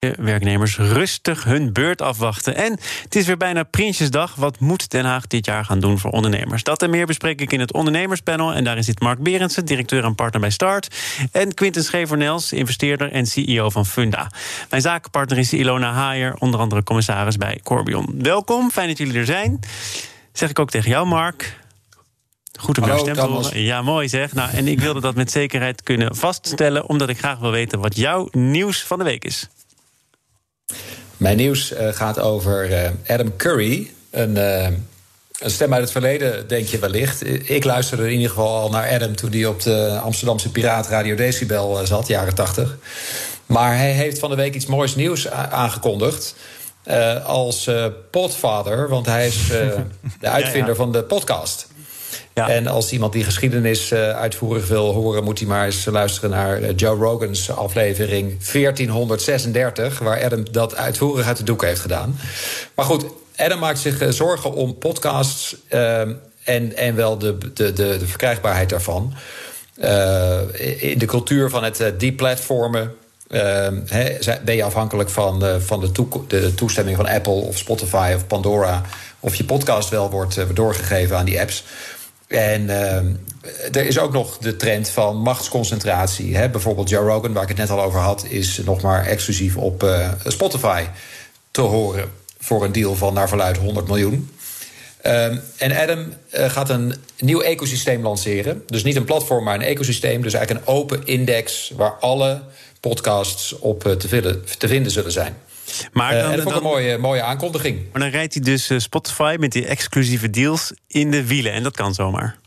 Werknemers rustig hun beurt afwachten. En het is weer bijna Prinsjesdag. Wat moet Den Haag dit jaar gaan doen voor ondernemers? Dat en meer bespreek ik in het ondernemerspanel. En daarin zit Mark Berendsen, directeur en partner bij Start. En Quinten Schevernels, investeerder en CEO van Funda. Mijn zakenpartner is Ilona Haier, onder andere commissaris bij Corbion. Welkom, fijn dat jullie er zijn. Zeg ik ook tegen jou, Mark. Goed om jouw stem te horen. Ja, mooi zeg. Nou, en ik wilde dat met zekerheid kunnen vaststellen, omdat ik graag wil weten wat jouw nieuws van de week is. Mijn nieuws uh, gaat over uh, Adam Curry. Een, uh, een, stem uit het verleden, denk je wellicht. Ik luisterde in ieder geval al naar Adam toen hij op de Amsterdamse Piraat Radio Decibel zat, jaren 80. Maar hij heeft van de week iets moois nieuws aangekondigd. als podfather, want hij is de uitvinder ja, ja. van de podcast. En als iemand die geschiedenis uh, uitvoerig wil horen, moet hij maar eens luisteren naar uh, Joe Rogan's aflevering 1436, waar Adam dat uitvoerig uit de doek heeft gedaan. Maar goed, Adam maakt zich uh, zorgen om podcasts en, en wel de, de, de, verkrijgbaarheid daarvan. in de cultuur van het deplatformen. ben je afhankelijk van, van de toestemming van Apple of Spotify of Pandora. of je podcast wel wordt doorgegeven aan die apps. En uh, er is ook nog de trend van machtsconcentratie. Hè? Bijvoorbeeld Joe Rogan, waar ik het net al over had, is nog maar exclusief op uh, Spotify te horen. Voor een deal van naar verluid 100 miljoen. Uh, en Adam uh, gaat een nieuw ecosysteem lanceren. Dus niet een platform, maar een ecosysteem. Dus eigenlijk een open index waar alle podcasts op vinden, te vinden zullen zijn. Maar dan, uh, dat vond ik een mooie, mooie aankondiging. Maar dan rijdt hij dus Spotify met die exclusieve deals in de wielen. En dat kan zomaar.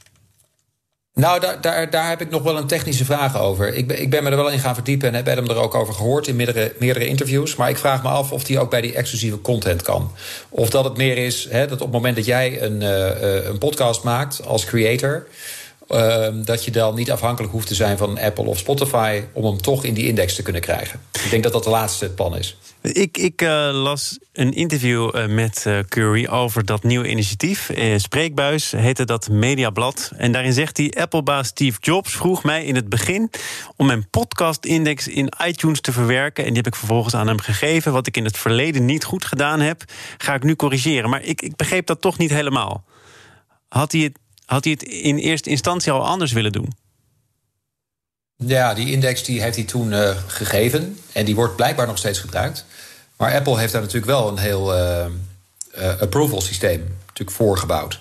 Nou, daar, daar, daar heb ik nog wel een technische vraag over. Ik ben, ik ben me er wel in gaan verdiepen en heb hem er ook over gehoord in meerdere, meerdere interviews. Maar ik vraag me af of die ook bij die exclusieve content kan. Of dat het meer is hè, dat op het moment dat jij een, uh, een podcast maakt als creator. Uh, dat je dan niet afhankelijk hoeft te zijn van Apple of Spotify om hem toch in die index te kunnen krijgen. Ik denk dat dat de laatste plan is. Ik, ik uh, las een interview uh, met uh, Curry over dat nieuwe initiatief. Spreekbuis heette dat Mediablad. En daarin zegt hij: Apple-baas Steve Jobs vroeg mij in het begin om mijn podcast-index in iTunes te verwerken. En die heb ik vervolgens aan hem gegeven. Wat ik in het verleden niet goed gedaan heb, ga ik nu corrigeren. Maar ik, ik begreep dat toch niet helemaal. Had hij, het, had hij het in eerste instantie al anders willen doen? Ja, die index die heeft hij toen uh, gegeven. En die wordt blijkbaar nog steeds gebruikt. Maar Apple heeft daar natuurlijk wel een heel uh, uh, approval systeem natuurlijk voor gebouwd.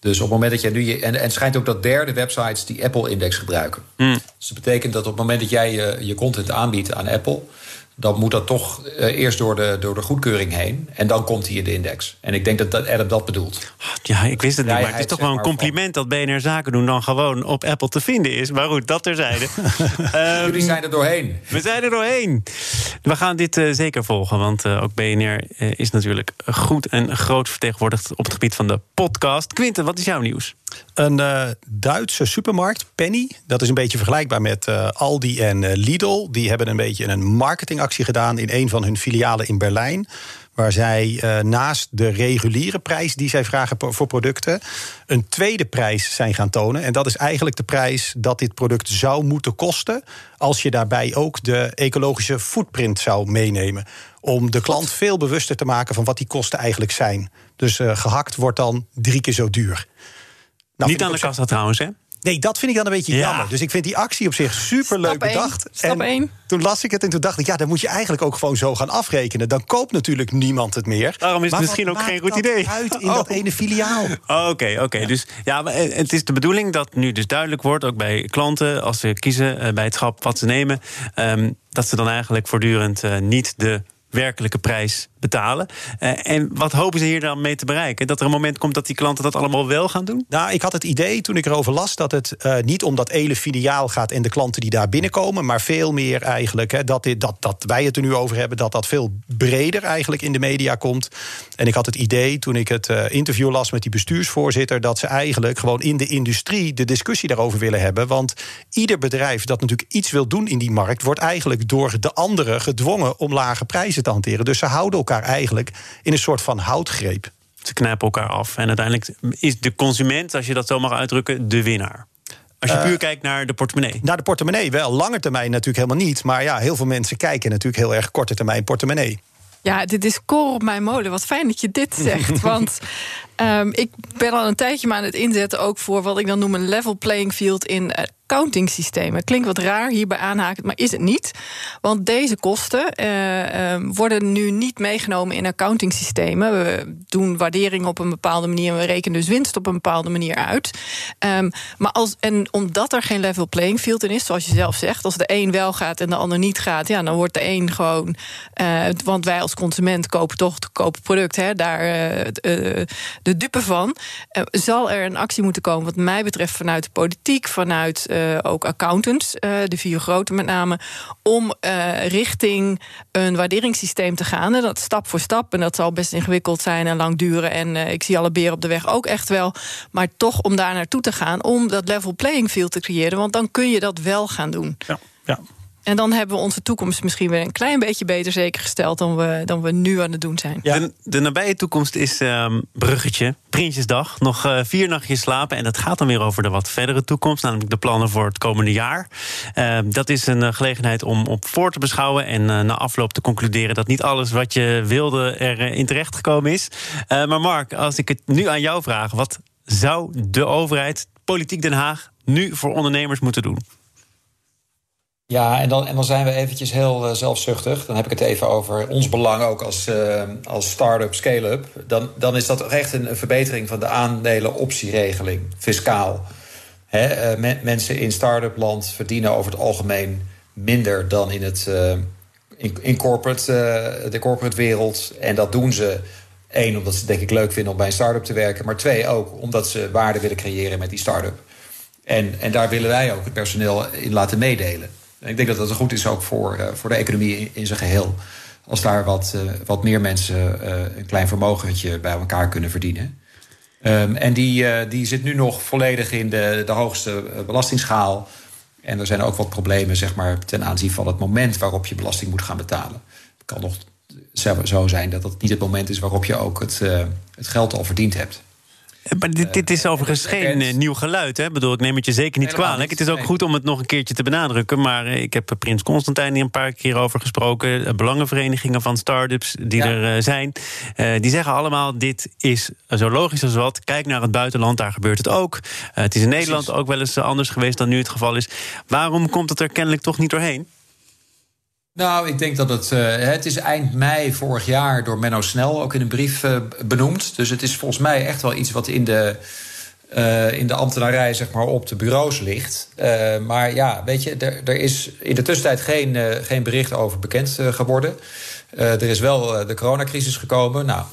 Dus op het moment dat jij nu. Je, en, en het schijnt ook dat derde websites die Apple-index gebruiken. Mm. Dus dat betekent dat op het moment dat jij je, je content aanbiedt aan Apple dan moet dat toch uh, eerst door de, door de goedkeuring heen. En dan komt in de index. En ik denk dat, dat Adam dat bedoelt. Ja, ik wist het niet. maar het is toch wel een compliment dat BNR Zaken doen dan gewoon op Apple te vinden is. Maar goed, dat terzijde. um, Jullie zijn er doorheen. We zijn er doorheen. We gaan dit uh, zeker volgen. Want uh, ook BNR is natuurlijk goed en groot vertegenwoordigd op het gebied van de podcast. Quinten, wat is jouw nieuws? Een uh, Duitse supermarkt, Penny, dat is een beetje vergelijkbaar met uh, Aldi en uh, Lidl. Die hebben een beetje een marketingactie gedaan in een van hun filialen in Berlijn. Waar zij naast de reguliere prijs die zij vragen voor producten, een tweede prijs zijn gaan tonen. En dat is eigenlijk de prijs dat dit product zou moeten kosten. Als je daarbij ook de ecologische footprint zou meenemen. Om de klant veel bewuster te maken van wat die kosten eigenlijk zijn. Dus gehakt wordt dan drie keer zo duur. Nou, Niet aan de kassa trouwens, hè? Nee, dat vind ik dan een beetje ja. jammer. Dus ik vind die actie op zich super leuk bedacht. Stap en toen las ik het en toen dacht ik, ja, dan moet je eigenlijk ook gewoon zo gaan afrekenen. Dan koopt natuurlijk niemand het meer. Daarom is het misschien ook geen goed idee. Uit in dat oh. ene filiaal. Oké, oh, oké. Okay, okay. Dus ja, eh, het is de bedoeling dat nu dus duidelijk wordt, ook bij klanten, als ze kiezen eh, bij het schap wat ze nemen, um, dat ze dan eigenlijk voortdurend uh, niet de werkelijke prijs betalen. Uh, en wat hopen ze hier dan mee te bereiken? Dat er een moment komt dat die klanten dat allemaal wel gaan doen? Nou, ik had het idee toen ik erover las dat het uh, niet om dat hele filiaal gaat en de klanten die daar binnenkomen, maar veel meer eigenlijk hè, dat, dit, dat, dat wij het er nu over hebben, dat dat veel breder eigenlijk in de media komt. En ik had het idee toen ik het uh, interview las met die bestuursvoorzitter, dat ze eigenlijk gewoon in de industrie de discussie daarover willen hebben. Want ieder bedrijf dat natuurlijk iets wil doen in die markt, wordt eigenlijk door de anderen gedwongen om lage prijzen te hanteren. Dus ze houden elkaar eigenlijk in een soort van houtgreep. Ze knijpen elkaar af. En uiteindelijk is de consument, als je dat zo mag uitdrukken, de winnaar. Als je uh, puur kijkt naar de portemonnee. Naar de portemonnee wel. Lange termijn natuurlijk helemaal niet. Maar ja, heel veel mensen kijken natuurlijk heel erg korte termijn portemonnee. Ja, dit is koor op mijn molen. Wat fijn dat je dit zegt. want um, ik ben al een tijdje aan het inzetten... ook voor wat ik dan noem een level playing field in accounting systemen. Klinkt wat raar hierbij aanhaken, maar is het niet. Want deze kosten uh, uh, worden nu niet meegenomen in accounting systemen. We doen waardering op een bepaalde manier... en we rekenen dus winst op een bepaalde manier uit. Um, maar als, en omdat er geen level playing field in is, zoals je zelf zegt... als de een wel gaat en de ander niet gaat... Ja, dan wordt de een gewoon... Uh, want wij als consument kopen toch het kopen product... Hè, daar de dupe van. zal er een actie moeten komen, wat mij betreft... vanuit de politiek, vanuit uh, ook accountants, uh, de vier grote met name, om richting een waarderingssysteem te gaan. En dat stap voor stap. En dat zal best ingewikkeld zijn en lang duren. En ik zie alle beren op de weg ook echt wel. Maar toch om daar naartoe te gaan, om dat level playing field te creëren. Want dan kun je dat wel gaan doen. Ja, ja. En dan hebben we onze toekomst misschien weer een klein beetje beter zeker gesteld dan we, dan we nu aan het doen zijn. De, nabije toekomst is um, Bruggetje, Prinsjesdag. Nog uh, vier nachtjes slapen. En dat gaat dan weer over de wat verdere toekomst, namelijk de plannen voor het komende jaar. Uh, dat is een uh, gelegenheid om op voor te beschouwen en na afloop te concluderen dat niet alles wat je wilde erin terecht gekomen is. maar Mark, als ik het nu aan jou vraag, wat zou de overheid, politiek Den Haag, nu voor ondernemers moeten doen? Ja, en dan, en dan zijn we eventjes heel uh, zelfzuchtig. Dan heb ik het even over ons belang ook als, uh, als start-up, scale-up. Dan, dan is dat echt een, verbetering van de aandelenoptieregeling, fiscaal. Me, mensen in start-up land verdienen over het algemeen minder dan in, het, in, in corporate, de corporate wereld. En dat doen ze, één, omdat ze het denk ik leuk vinden om bij een start-up te werken. Maar twee, ook omdat ze waarde willen creëren met die start-up. En, en daar willen wij ook het personeel in laten meedelen. Ik denk dat dat goed is ook voor, uh, voor de economie in, zijn geheel. Als daar wat, uh, wat meer mensen uh, een klein vermogentje bij elkaar kunnen verdienen. Um, en die, die zit nu nog volledig in de, de hoogste belastingschaal. En er zijn ook wat problemen zeg maar, ten aanzien van het moment waarop je belasting moet gaan betalen. Het kan nog zo zijn dat dat niet het moment is waarop je ook het, het geld al verdiend hebt. Maar dit, dit is overigens geen uh, nieuw geluid. Hè? Ik bedoel, ik neem het je zeker niet kwalijk. Het is ook goed om het nog een keertje te benadrukken. Maar ik heb Prins Constantijn hier een paar keer over gesproken. Belangenverenigingen van start-ups die ja. er zijn. die zeggen allemaal: dit is zo logisch als wat. Kijk naar het buitenland, daar gebeurt het ook. het is in Nederland ook wel eens anders geweest dan nu het geval is. Waarom komt het er kennelijk toch niet doorheen? Nou, ik denk dat het. Uh, het is eind mei vorig jaar door Menno Snel ook in een brief uh, benoemd. Dus het is volgens mij echt wel iets wat in de. Uh, in de ambtenarij, zeg maar, op de bureaus ligt. maar ja, weet je, er, er is in de tussentijd geen, geen bericht over bekend geworden. er is wel de coronacrisis gekomen. Nou,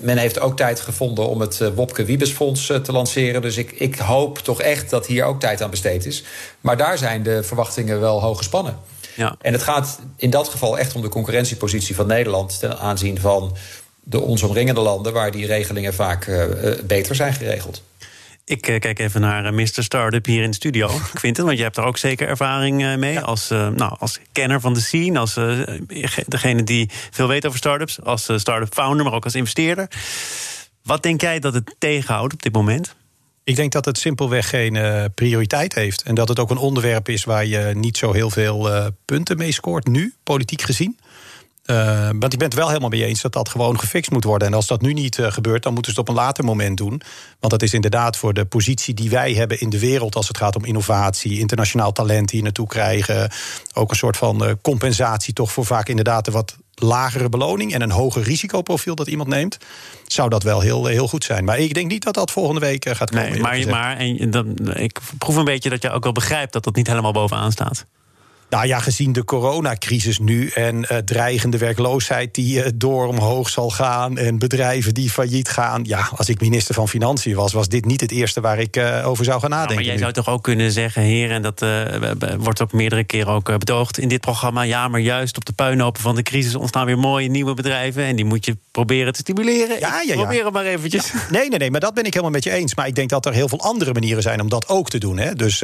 men heeft ook tijd gevonden om het Wopke Wiebesfonds te lanceren. Dus ik, ik hoop toch echt dat hier ook tijd aan besteed is. Maar daar zijn de verwachtingen wel hoog gespannen. Ja. En het gaat in dat geval echt om de concurrentiepositie van Nederland ten aanzien van de ons omringende landen, waar die regelingen vaak uh, beter zijn geregeld. Ik uh, kijk even naar uh, Mr. Startup hier in de studio, Quinten. Want je hebt er ook zeker ervaring mee. Ja. Als, nou, als kenner van de scene. Als degene die veel weet over startups. Als startup founder, maar ook als investeerder. Wat denk jij dat het tegenhoudt op dit moment? Ik denk dat het simpelweg geen uh, prioriteit heeft. En dat het ook een onderwerp is waar je niet zo heel veel uh, punten mee scoort nu, politiek gezien. Uh, want ik ben het wel helemaal mee eens dat dat gewoon gefixt moet worden. En als dat nu niet gebeurt, dan moeten ze het op een later moment doen. Want dat is inderdaad voor de positie die wij hebben in de wereld als het gaat om innovatie, internationaal talent hier naartoe krijgen. Ook een soort van compensatie, toch voor vaak inderdaad de wat lagere beloning en een hoger risicoprofiel dat iemand neemt, zou dat wel heel, heel goed zijn. Maar ik denk niet dat dat volgende week gaat komen. Nee, maar, maar en, dan, ik proef een beetje dat je ook wel begrijpt dat dat niet helemaal bovenaan staat. Nou ja, gezien de coronacrisis nu en uh, dreigende werkloosheid die uh, door omhoog zal gaan en bedrijven die failliet gaan. Ja, als ik minister van Financiën was, was dit niet het eerste waar ik uh, over zou gaan nadenken. Nou, maar jij zou toch ook kunnen zeggen, heer, en dat wordt ook meerdere keren ook betoogd in dit programma. Ja, maar juist op de puinhopen van de crisis ontstaan weer mooie nieuwe bedrijven. En die moet je proberen te stimuleren. Ja, ja, ja. Probeer het maar eventjes. Ja. Nee, nee, nee, maar dat ben ik helemaal met je eens. Maar ik denk dat er heel veel andere manieren zijn om dat ook te doen. Hè. Dus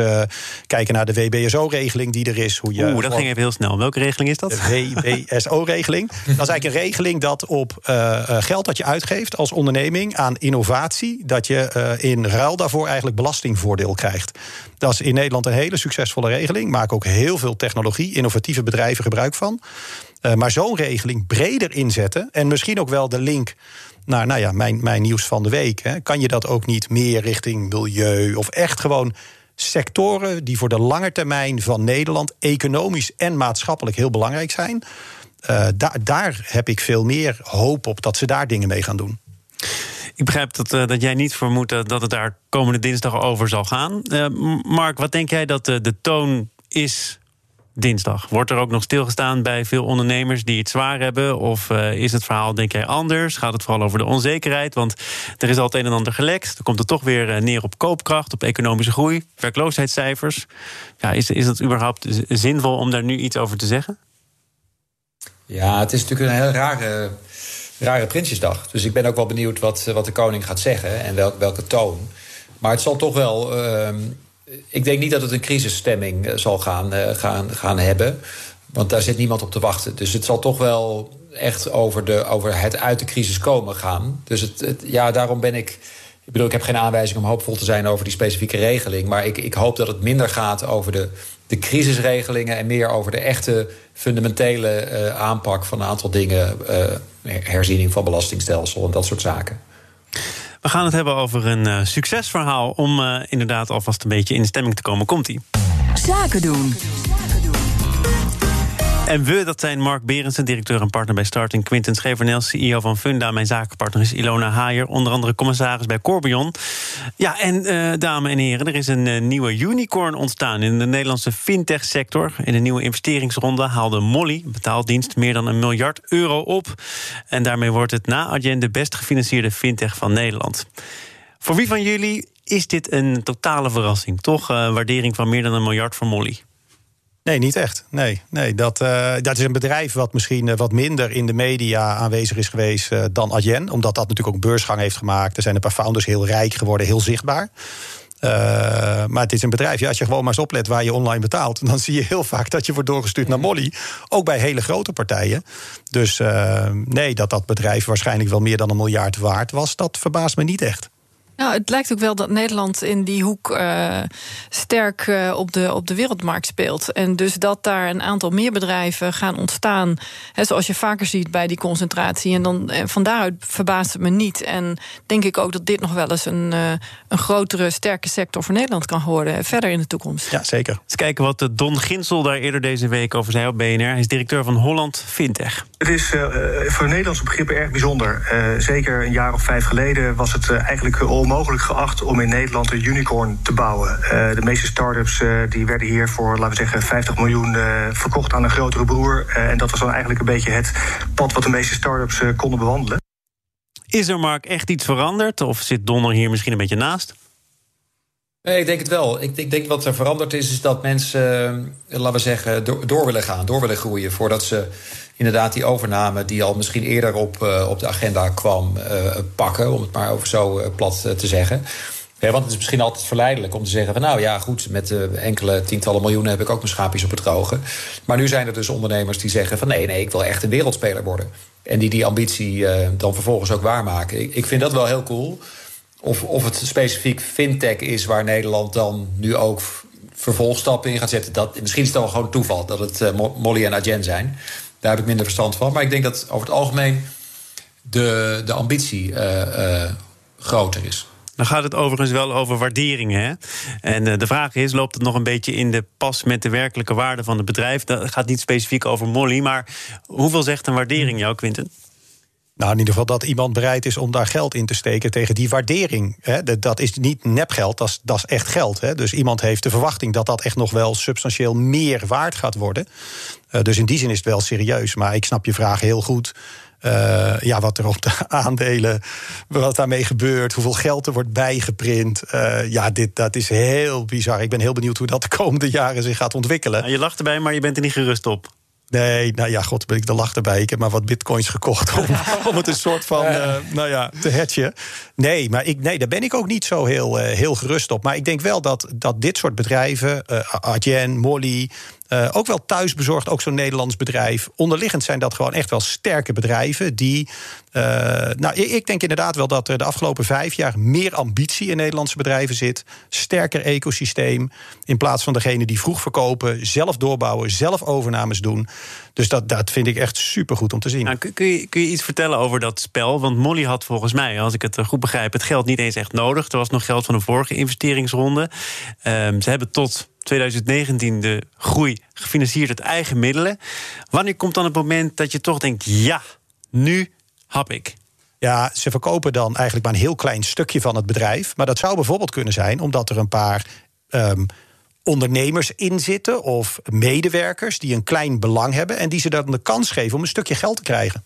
kijken naar de WBSO-regeling die er is. Hoe je Oeh, dat ging even heel snel. Welke regeling is dat? De WBSO-regeling. Dat is eigenlijk een regeling dat op uh, geld dat je uitgeeft als onderneming aan innovatie, dat je uh, in ruil daarvoor eigenlijk belastingvoordeel krijgt. Dat is in Nederland een hele succesvolle regeling. Maken ook heel veel technologie, innovatieve bedrijven gebruik van. Uh, maar zo'n regeling breder inzetten en misschien ook wel de link naar nou ja, mijn, mijn nieuws van de week. Hè. Kan je dat ook niet meer richting milieu of echt gewoon sectoren die voor de lange termijn van Nederland economisch en maatschappelijk heel belangrijk zijn. Uh, daar, heb ik veel meer hoop op dat ze daar dingen mee gaan doen. Ik begrijp dat, uh, dat jij niet vermoedt dat het daar komende dinsdag over zal gaan. Mark, wat denk jij dat de toon is dinsdag. Wordt er ook nog stilgestaan bij veel ondernemers die het zwaar hebben? Of uh, is het verhaal, denk jij, anders? Gaat het vooral over de onzekerheid? Want er is al het een en ander gelekt. Dan komt het toch weer uh, neer op koopkracht, op economische groei, werkloosheidscijfers. Ja, is, is het überhaupt zinvol om daar nu iets over te zeggen? Ja, het is natuurlijk een heel rare, rare Prinsjesdag. Dus ik ben ook wel benieuwd wat, wat de koning gaat zeggen en welk, welke toon. Maar het zal toch wel. Uh, ik denk niet dat het een crisisstemming eh, zal gaan, uh, gaan, gaan hebben. Want daar zit niemand op te wachten. Dus het zal toch wel echt over, de, over het uit de crisis komen gaan. Dus het, ja, daarom ben ik. Ik bedoel, ik heb geen aanwijzing om hoopvol te zijn over die specifieke regeling. Maar ik, ik hoop dat het minder gaat over de, de crisisregelingen en meer over de echte fundamentele uh, aanpak van een aantal dingen. Herziening van belastingstelsel en dat soort zaken. We gaan het hebben over een uh, succesverhaal om uh, inderdaad alvast een beetje in de stemming te komen. Komt-ie. Zaken doen. En we, dat zijn Mark Berendsen, directeur en partner bij Starting, Quinten Schevernel, CEO van Funda. Mijn zakenpartner is Ilona Haier, onder andere commissaris bij Corbion. Ja, en uh, dames en heren, er is een uh, nieuwe unicorn ontstaan in de Nederlandse fintech-sector. In een nieuwe investeringsronde haalde Molly, betaaldienst, meer dan een miljard euro op. En daarmee wordt het na Adyen de best gefinancierde fintech van Nederland. Voor wie van jullie is dit een totale verrassing? Toch uh, waardering van meer dan een miljard voor Molly? Nee, niet echt. Nee, nee dat, uh, dat is een bedrijf wat misschien uh, wat minder in de media aanwezig is geweest uh, dan Adyen. Omdat dat natuurlijk ook een beursgang heeft gemaakt. Er zijn een paar founders heel rijk geworden, heel zichtbaar. maar het is een bedrijf, ja, als je gewoon maar eens oplet waar je online betaalt, dan zie je heel vaak dat je wordt doorgestuurd naar Molly. Ook bij hele grote partijen. Dus nee, dat dat bedrijf waarschijnlijk wel meer dan een miljard waard was, dat verbaast me niet echt. Nou, het lijkt ook wel dat Nederland in die hoek uh, sterk uh, op, de, op de wereldmarkt speelt. En dus dat daar een aantal meer bedrijven gaan ontstaan. Hè, zoals je vaker ziet bij die concentratie. En dan en van daaruit verbaast het me niet. En denk ik ook dat dit nog wel eens een, uh, een grotere, sterke sector voor Nederland kan worden. Verder in de toekomst. Ja, zeker. Eens kijken wat Don Ginsel daar eerder deze week over zei op BNR. Hij is directeur van Holland Fintech. Het is voor Nederlandse begrippen erg bijzonder. zeker een jaar of vijf geleden was het eigenlijk om onmogelijk geacht om in Nederland een unicorn te bouwen. Uh, de meeste start-ups uh, die werden hier voor, laten we zeggen, 50 miljoen uh, verkocht aan een grotere broer. en dat was dan eigenlijk een beetje het pad wat de meeste start-ups konden bewandelen. Is er, Mark, echt iets veranderd? Of zit Donner hier misschien een beetje naast? Nee, ik denk het wel. Ik, ik denk wat er veranderd is, is dat mensen, laten we zeggen, door, willen gaan, door willen groeien. Voordat ze inderdaad die overname die al misschien eerder op, uh, op de agenda kwam uh, pakken, om het maar over zo plat te zeggen. Want het is misschien altijd verleidelijk om te zeggen van nou ja, goed, met enkele tientallen miljoenen heb ik ook mijn schaapjes op het droge. Maar nu zijn er dus ondernemers die zeggen van nee, nee, ik wil echt een wereldspeler worden. En die die ambitie dan vervolgens ook waarmaken. Ik, ik vind dat wel heel cool. Of, of het specifiek fintech is waar Nederland dan nu ook vervolgstappen in gaat zetten. Dat, misschien is het wel gewoon toeval dat het Molly en Agen zijn. Daar heb ik minder verstand van. Maar ik denk dat over het algemeen de, de ambitie uh, uh, groter is. Dan gaat het overigens wel over waarderingen. Hè? En de vraag is: loopt het nog een beetje in de pas met de werkelijke waarde van het bedrijf? Dat gaat niet specifiek over Molly, maar hoeveel zegt een waardering jou, Quinten? Nou, in ieder geval dat iemand bereid is om daar geld in te steken tegen die waardering. Hè. Dat is niet nepgeld, dat is, dat is echt geld. Hè. Dus iemand heeft de verwachting dat dat echt nog wel substantieel meer waard gaat worden. Uh, dus in die zin is het wel serieus. Maar ik snap je vraag heel goed. Uh, ja, wat er op de aandelen, wat daarmee gebeurt, hoeveel geld er wordt bijgeprint. Uh, ja, dit, dat is heel bizar. Ik ben heel benieuwd hoe dat de komende jaren zich gaat ontwikkelen. Nou, je lacht erbij, maar je bent er niet gerust op. Nee, nou ja, god, ben ik de lach erbij. Ik heb maar wat bitcoins gekocht om, om het een soort van, uh, nou ja, te hatchen. Nee, maar ik, nee, daar ben ik ook niet zo heel, uh, heel gerust op. Maar ik denk wel dat, dat dit soort bedrijven, uh, Adyen, Molly, uh, ook wel thuisbezorgd, ook zo'n Nederlands bedrijf. Onderliggend zijn dat gewoon echt wel sterke bedrijven. Die, uh, nou, ik denk inderdaad wel dat er de afgelopen vijf jaar meer ambitie in Nederlandse bedrijven zit. Sterker ecosysteem. In plaats van degene die vroeg verkopen, zelf doorbouwen, zelf overnames doen. Dus dat, dat vind ik echt supergoed om te zien. Nou, kun, je, kun je iets vertellen over dat spel? Want Molly had volgens mij, als ik het goed begrijp, het geld niet eens echt nodig. Er was nog geld van een vorige investeringsronde. Um, ze hebben tot 2019 de groei gefinancierd uit eigen middelen. Wanneer komt dan het moment dat je toch denkt: ja, nu hap ik? Ja, ze verkopen dan eigenlijk maar een heel klein stukje van het bedrijf. Maar dat zou bijvoorbeeld kunnen zijn omdat er een paar. Um, ondernemers in zitten of medewerkers die een klein belang hebben en die ze dan de kans geven om een stukje geld te krijgen.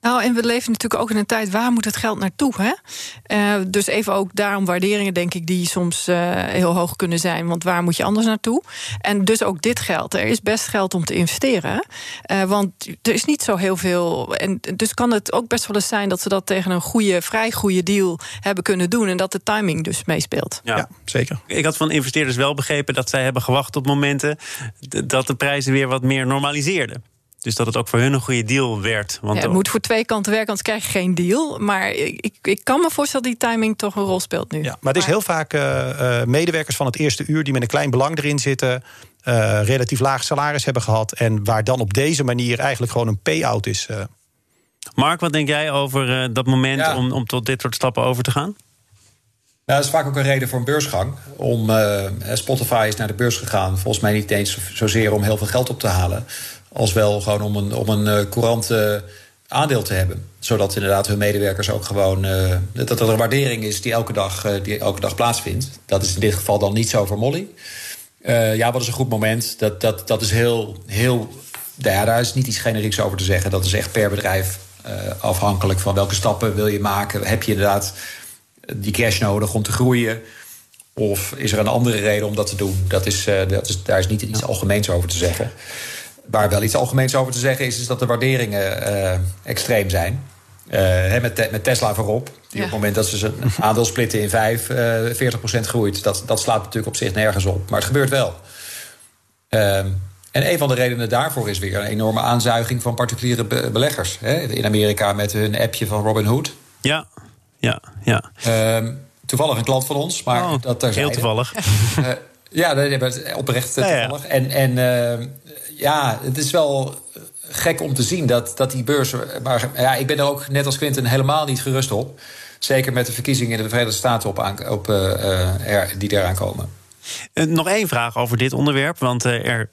Nou, en we leven natuurlijk ook in een tijd waar moet het geld naartoe? Hè? Uh, dus even ook daarom waarderingen, denk ik, die soms uh, heel hoog kunnen zijn. Want waar moet je anders naartoe? En dus ook dit geld. Er is best geld om te investeren. Uh, want er is niet zo heel veel. En dus kan het ook best wel eens zijn dat ze dat tegen een goede, vrij goede deal hebben kunnen doen. En dat de timing dus meespeelt. Ja, ja zeker. Ik had van investeerders wel begrepen dat zij hebben gewacht op momenten dat de prijzen weer wat meer normaliseerden. Dus dat het ook voor hun een goede deal werd. Want ja, het moet voor twee kanten werken, anders krijg je geen deal. Maar ik, ik kan me voorstellen dat die timing toch een rol speelt nu. Ja, maar het is heel vaak uh, medewerkers van het eerste uur die met een klein belang erin zitten. Uh, relatief laag salaris hebben gehad. En waar dan op deze manier eigenlijk gewoon een payout is. Uh. Mark, wat denk jij over dat moment ja. om, om tot dit soort stappen over te gaan? Nou, dat is vaak ook een reden voor een beursgang. Om, Spotify is naar de beurs gegaan. Volgens mij niet eens zozeer om heel veel geld op te halen als wel gewoon om een, om een uh, courant uh, aandeel te hebben. Zodat inderdaad hun medewerkers ook gewoon. Uh, dat er een waardering is die elke, dag, die elke dag plaatsvindt. Dat is in dit geval dan niet zo voor Molly. ja, wat is een goed moment? Dat, dat, dat is heel. heel ja, daar is niet iets generieks over te zeggen. Dat is echt per bedrijf afhankelijk van welke stappen wil je maken. Heb je inderdaad die cash nodig om te groeien? Of is er een andere reden om dat te doen? Dat is, dat is, daar is niet iets algemeens over te zeggen. Waar wel iets algemeens over te zeggen is, is dat de waarderingen uh, extreem zijn. Uh, met, te, met, Tesla voorop. Die ja. op het moment dat ze zijn aandeel splitten in vijf, uh, eh, 40% groeit. Dat, dat slaat natuurlijk op zich nergens op. Maar het gebeurt wel. Uh, en een van de redenen daarvoor is weer een enorme aanzuiging van particuliere be beleggers. Hè? In Amerika met hun appje van Robinhood. Ja, ja, ja. Ehm, toevallig een klant van ons. Maar oh, dat heel toevallig. ja, dat hebben oprecht toevallig. Ja, ja. En, en ehm, ja, het is wel gek om te zien dat, dat die beurs. Maar ja, ik ben er ook net als Quinten helemaal niet gerust op. Zeker met de verkiezingen in de Verenigde Staten op, op, uh, er, die eraan komen. Nog één vraag over dit onderwerp. Want er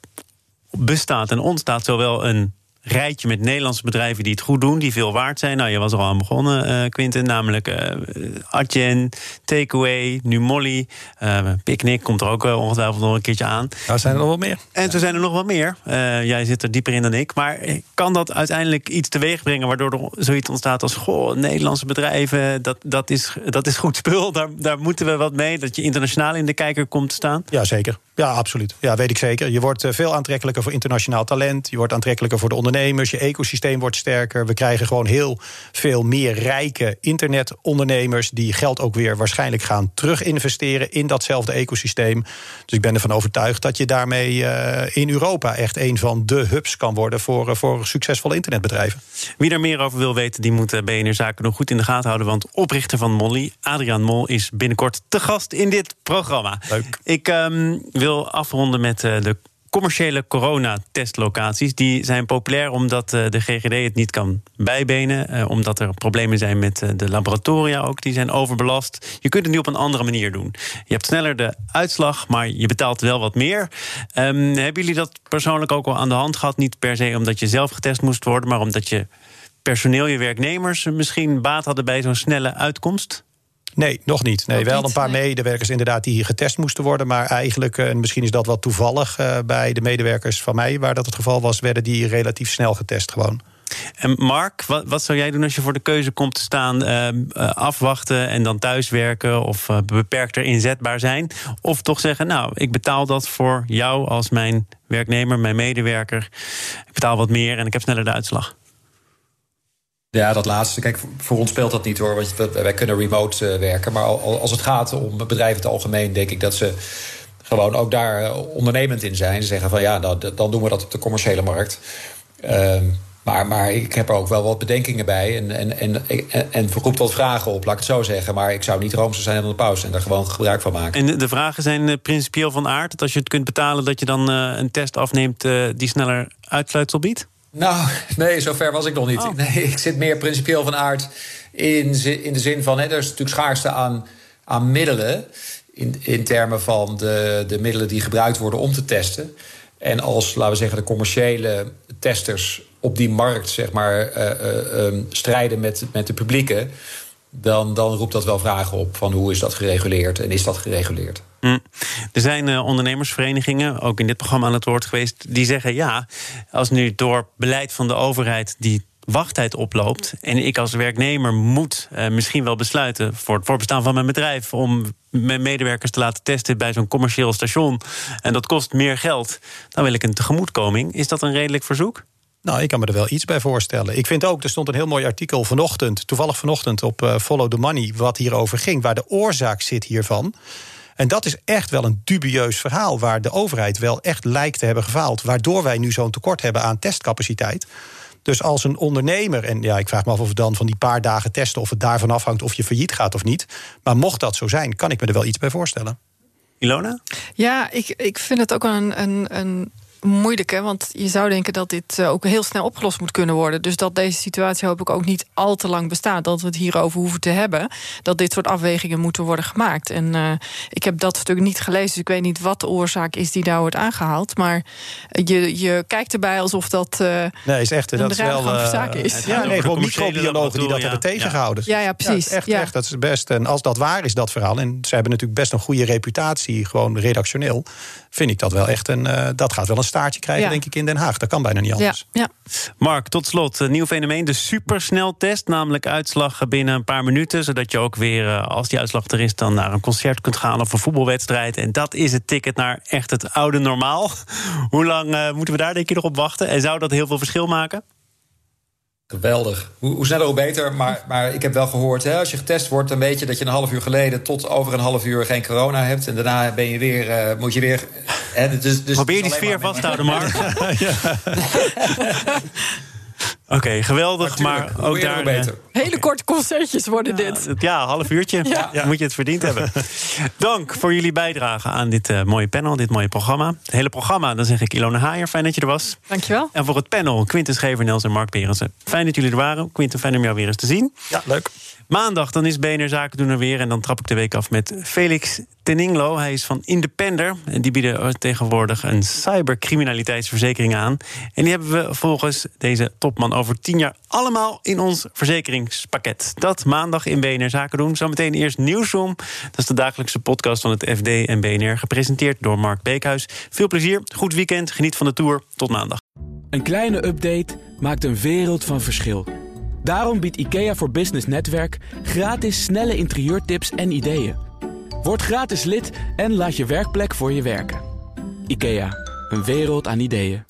bestaat en ontstaat zowel een rijtje met Nederlandse bedrijven die het goed doen, die veel waard zijn. Nou, je was er al aan begonnen, uh, Quinten, namelijk uh, Adyen, Takeaway, nu Molly, uh, Picnic komt er ook ongetwijfeld nog een keertje aan. Nou, zijn er nog wat meer. En zo zijn er nog wat meer. jij zit er dieper in dan ik. Maar kan dat uiteindelijk iets teweeg brengen waardoor er zoiets ontstaat als: goh, Nederlandse bedrijven, dat, dat, is, dat is goed spul, daar, daar moeten we wat mee, dat je internationaal in de kijker komt te staan? Ja, zeker. Ja, absoluut. Ja, weet ik zeker. Je wordt veel aantrekkelijker voor internationaal talent. Je wordt aantrekkelijker voor de ondernemers. Je ecosysteem wordt sterker. We krijgen gewoon heel veel meer rijke internetondernemers. die geld ook weer waarschijnlijk gaan terug investeren in datzelfde ecosysteem. Dus ik ben ervan overtuigd dat je daarmee uh, in Europa echt een van de hubs kan worden voor, uh, voor succesvolle internetbedrijven. Wie daar meer over wil weten, die moet BNR Zaken nog goed in de gaten houden. Want oprichter van Molly, Adriaan Mol, is binnenkort te gast in dit programma. Leuk. Ik um, wil afronden met uh, de commerciële coronatestlocaties. Die zijn populair omdat uh, de GGD het niet kan bijbenen. Uh, omdat er problemen zijn met de laboratoria ook. Die zijn overbelast. Je kunt het nu op een andere manier doen. Je hebt sneller de uitslag, maar je betaalt wel wat meer. Um, hebben jullie dat persoonlijk ook al aan de hand gehad? Niet per se omdat je zelf getest moest worden, maar omdat je personeel, je werknemers misschien baat hadden bij zo'n snelle uitkomst? Nee, nog niet. Nee, Nog wel niet, een paar nee. medewerkers inderdaad die hier getest moesten worden. Maar eigenlijk, eh, en misschien is dat wat toevallig eh, bij de medewerkers van mij, waar dat het geval was, werden die relatief snel getest gewoon. En Mark, wat, wat zou jij doen als je voor de keuze komt te staan? eh, afwachten en dan thuiswerken of beperkter inzetbaar zijn? Of toch zeggen, nou, ik betaal dat voor jou als mijn werknemer, mijn medewerker. Ik betaal wat meer en ik heb sneller de uitslag. Ja, dat laatste. Kijk, voor ons speelt dat niet hoor. Want wij kunnen remote eh, werken. Maar al- als het gaat om bedrijven in het algemeen, denk ik dat ze gewoon ook daar eh, ondernemend in zijn. Ze zeggen van ja, dan, doen we dat op de commerciële markt. Ehm, maar, maar ik heb er ook wel wat bedenkingen bij. En, en, en, en, wat vragen op, laat ik het zo zeggen. Maar ik zou niet roomser zijn dan de pauze en daar gewoon gebruik van maken. En de- vragen zijn eh, principieel van aard. Dat als je het kunt betalen, dat je dan een test afneemt die sneller uitsluitsel biedt? Nou, nee, zover was ik nog niet. Oh. Nee, ik zit meer principieel van aard in, in de zin van... Hè, er is natuurlijk schaarste aan, aan middelen... In, in termen van de, de middelen die gebruikt worden om te testen. En als, laten we zeggen, de commerciële testers op die markt... zeg maar, eh, eh, ehm, strijden met, met de publieke... Dan, dan roept dat wel vragen op van hoe is dat gereguleerd en is dat gereguleerd. Hm. Er zijn eh, ondernemersverenigingen, ook in dit programma aan het woord geweest, die zeggen ja, als nu door beleid van de overheid die wachttijd oploopt en ik als werknemer moet eh, misschien wel besluiten voor het voorbestaan van mijn bedrijf om mijn medewerkers te laten testen bij zo'n commercieel station en dat kost meer geld, dan wil ik een tegemoetkoming. Is dat een redelijk verzoek? Nou, ik kan me er wel iets bij voorstellen. Ik vind ook, er stond een heel mooi artikel vanochtend, toevallig vanochtend op eh, Follow the Money, wat hierover ging, waar de oorzaak zit hiervan. En dat is echt wel een dubieus verhaal, waar de overheid wel echt lijkt te hebben gefaald, waardoor wij nu zo'n tekort hebben aan testcapaciteit. Dus als een ondernemer, en ja, ik vraag me af of het dan van die paar dagen testen, of het daarvan afhangt of je failliet gaat of niet. Maar mocht dat zo zijn, kan ik me er wel iets bij voorstellen. Ilona? Ja, ik, ik vind het ook wel een, een, een moeilijke. Want je zou denken dat dit eh, ook heel snel opgelost moet kunnen worden. Dus dat deze situatie hoop ik ook niet al te lang bestaat. Dat we het hierover hoeven te hebben. Dat dit soort afwegingen moeten worden gemaakt. En eh, ik heb dat stuk niet gelezen. Dus ik weet niet wat de oorzaak is die daar wordt aangehaald. Maar je, je kijkt erbij alsof dat. eh, Nee, is echt. Een Dat is wel. zaken is. Het Ja, nee, gewoon microbiologen die dat hebben tegengehouden. ja, ja, precies. Ja, echt, ja. echt, dat is best. En als dat waar is, dat verhaal, en ze hebben natuurlijk best een goede reputatie, gewoon redactioneel, vind ik dat wel echt een. eh, dat gaat wel een staartje krijgen, Ja. denk ik, in Den Haag. Dat kan bijna niet anders. ja. Mark, tot slot, een nieuw fenomeen, de supersneltest. Namelijk uitslag binnen een paar minuten. Zodat je ook weer, eh, als die uitslag er is, dan naar een concert kunt gaan of een voetbalwedstrijd. En dat is het ticket naar echt het oude normaal. Hoe lang eh, moeten we daar denk je nog op wachten? En zou dat heel veel verschil maken? Geweldig. Hoe, hoe sneller, hoe beter. Maar, maar ik heb wel gehoord, hè, als je getest wordt, dan weet je dat je een half uur geleden tot over een half uur geen corona hebt. En daarna ben je weer, eh, moet je weer. Hè, dus, dus Probeer die sfeer vast te houden, Mark. Oké, geweldig. Maar, tuurlijk, ook daar. hoe eh, beter. Hele korte concertjes worden dit. Ja, een half uurtje. Ja. Ja. Moet je het verdiend hebben. Dank voor jullie bijdrage aan dit eh, mooie panel, dit mooie programma. Het hele programma, dan zeg ik Ilona Haier, fijn dat je er was. Dankjewel. En voor het panel, Quinten Schevernels en Mark Berensen. Fijn dat jullie er waren. Quinten, fijn om jou weer eens te zien. Ja, leuk. Maandag dan is BNR Zaken doen er weer. En dan trap ik de week af met Felix Teninglo. Hij is van Independer. En die bieden tegenwoordig een cybercriminaliteitsverzekering aan. En die hebben we volgens deze topman over tien jaar allemaal in ons verzekeringspakket. Dat maandag in BNR Zaken doen. Zometeen eerst Nieuwsroom. Dat is de dagelijkse podcast van het FD en BNR. Gepresenteerd door Mark Beekhuis. Veel plezier, goed weekend, geniet van de tour. Tot maandag. Een kleine update maakt een wereld van verschil. Daarom biedt IKEA voor Business Netwerk gratis snelle interieurtips en ideeën. Word gratis lid en laat je werkplek voor je werken. IKEA, een wereld aan ideeën.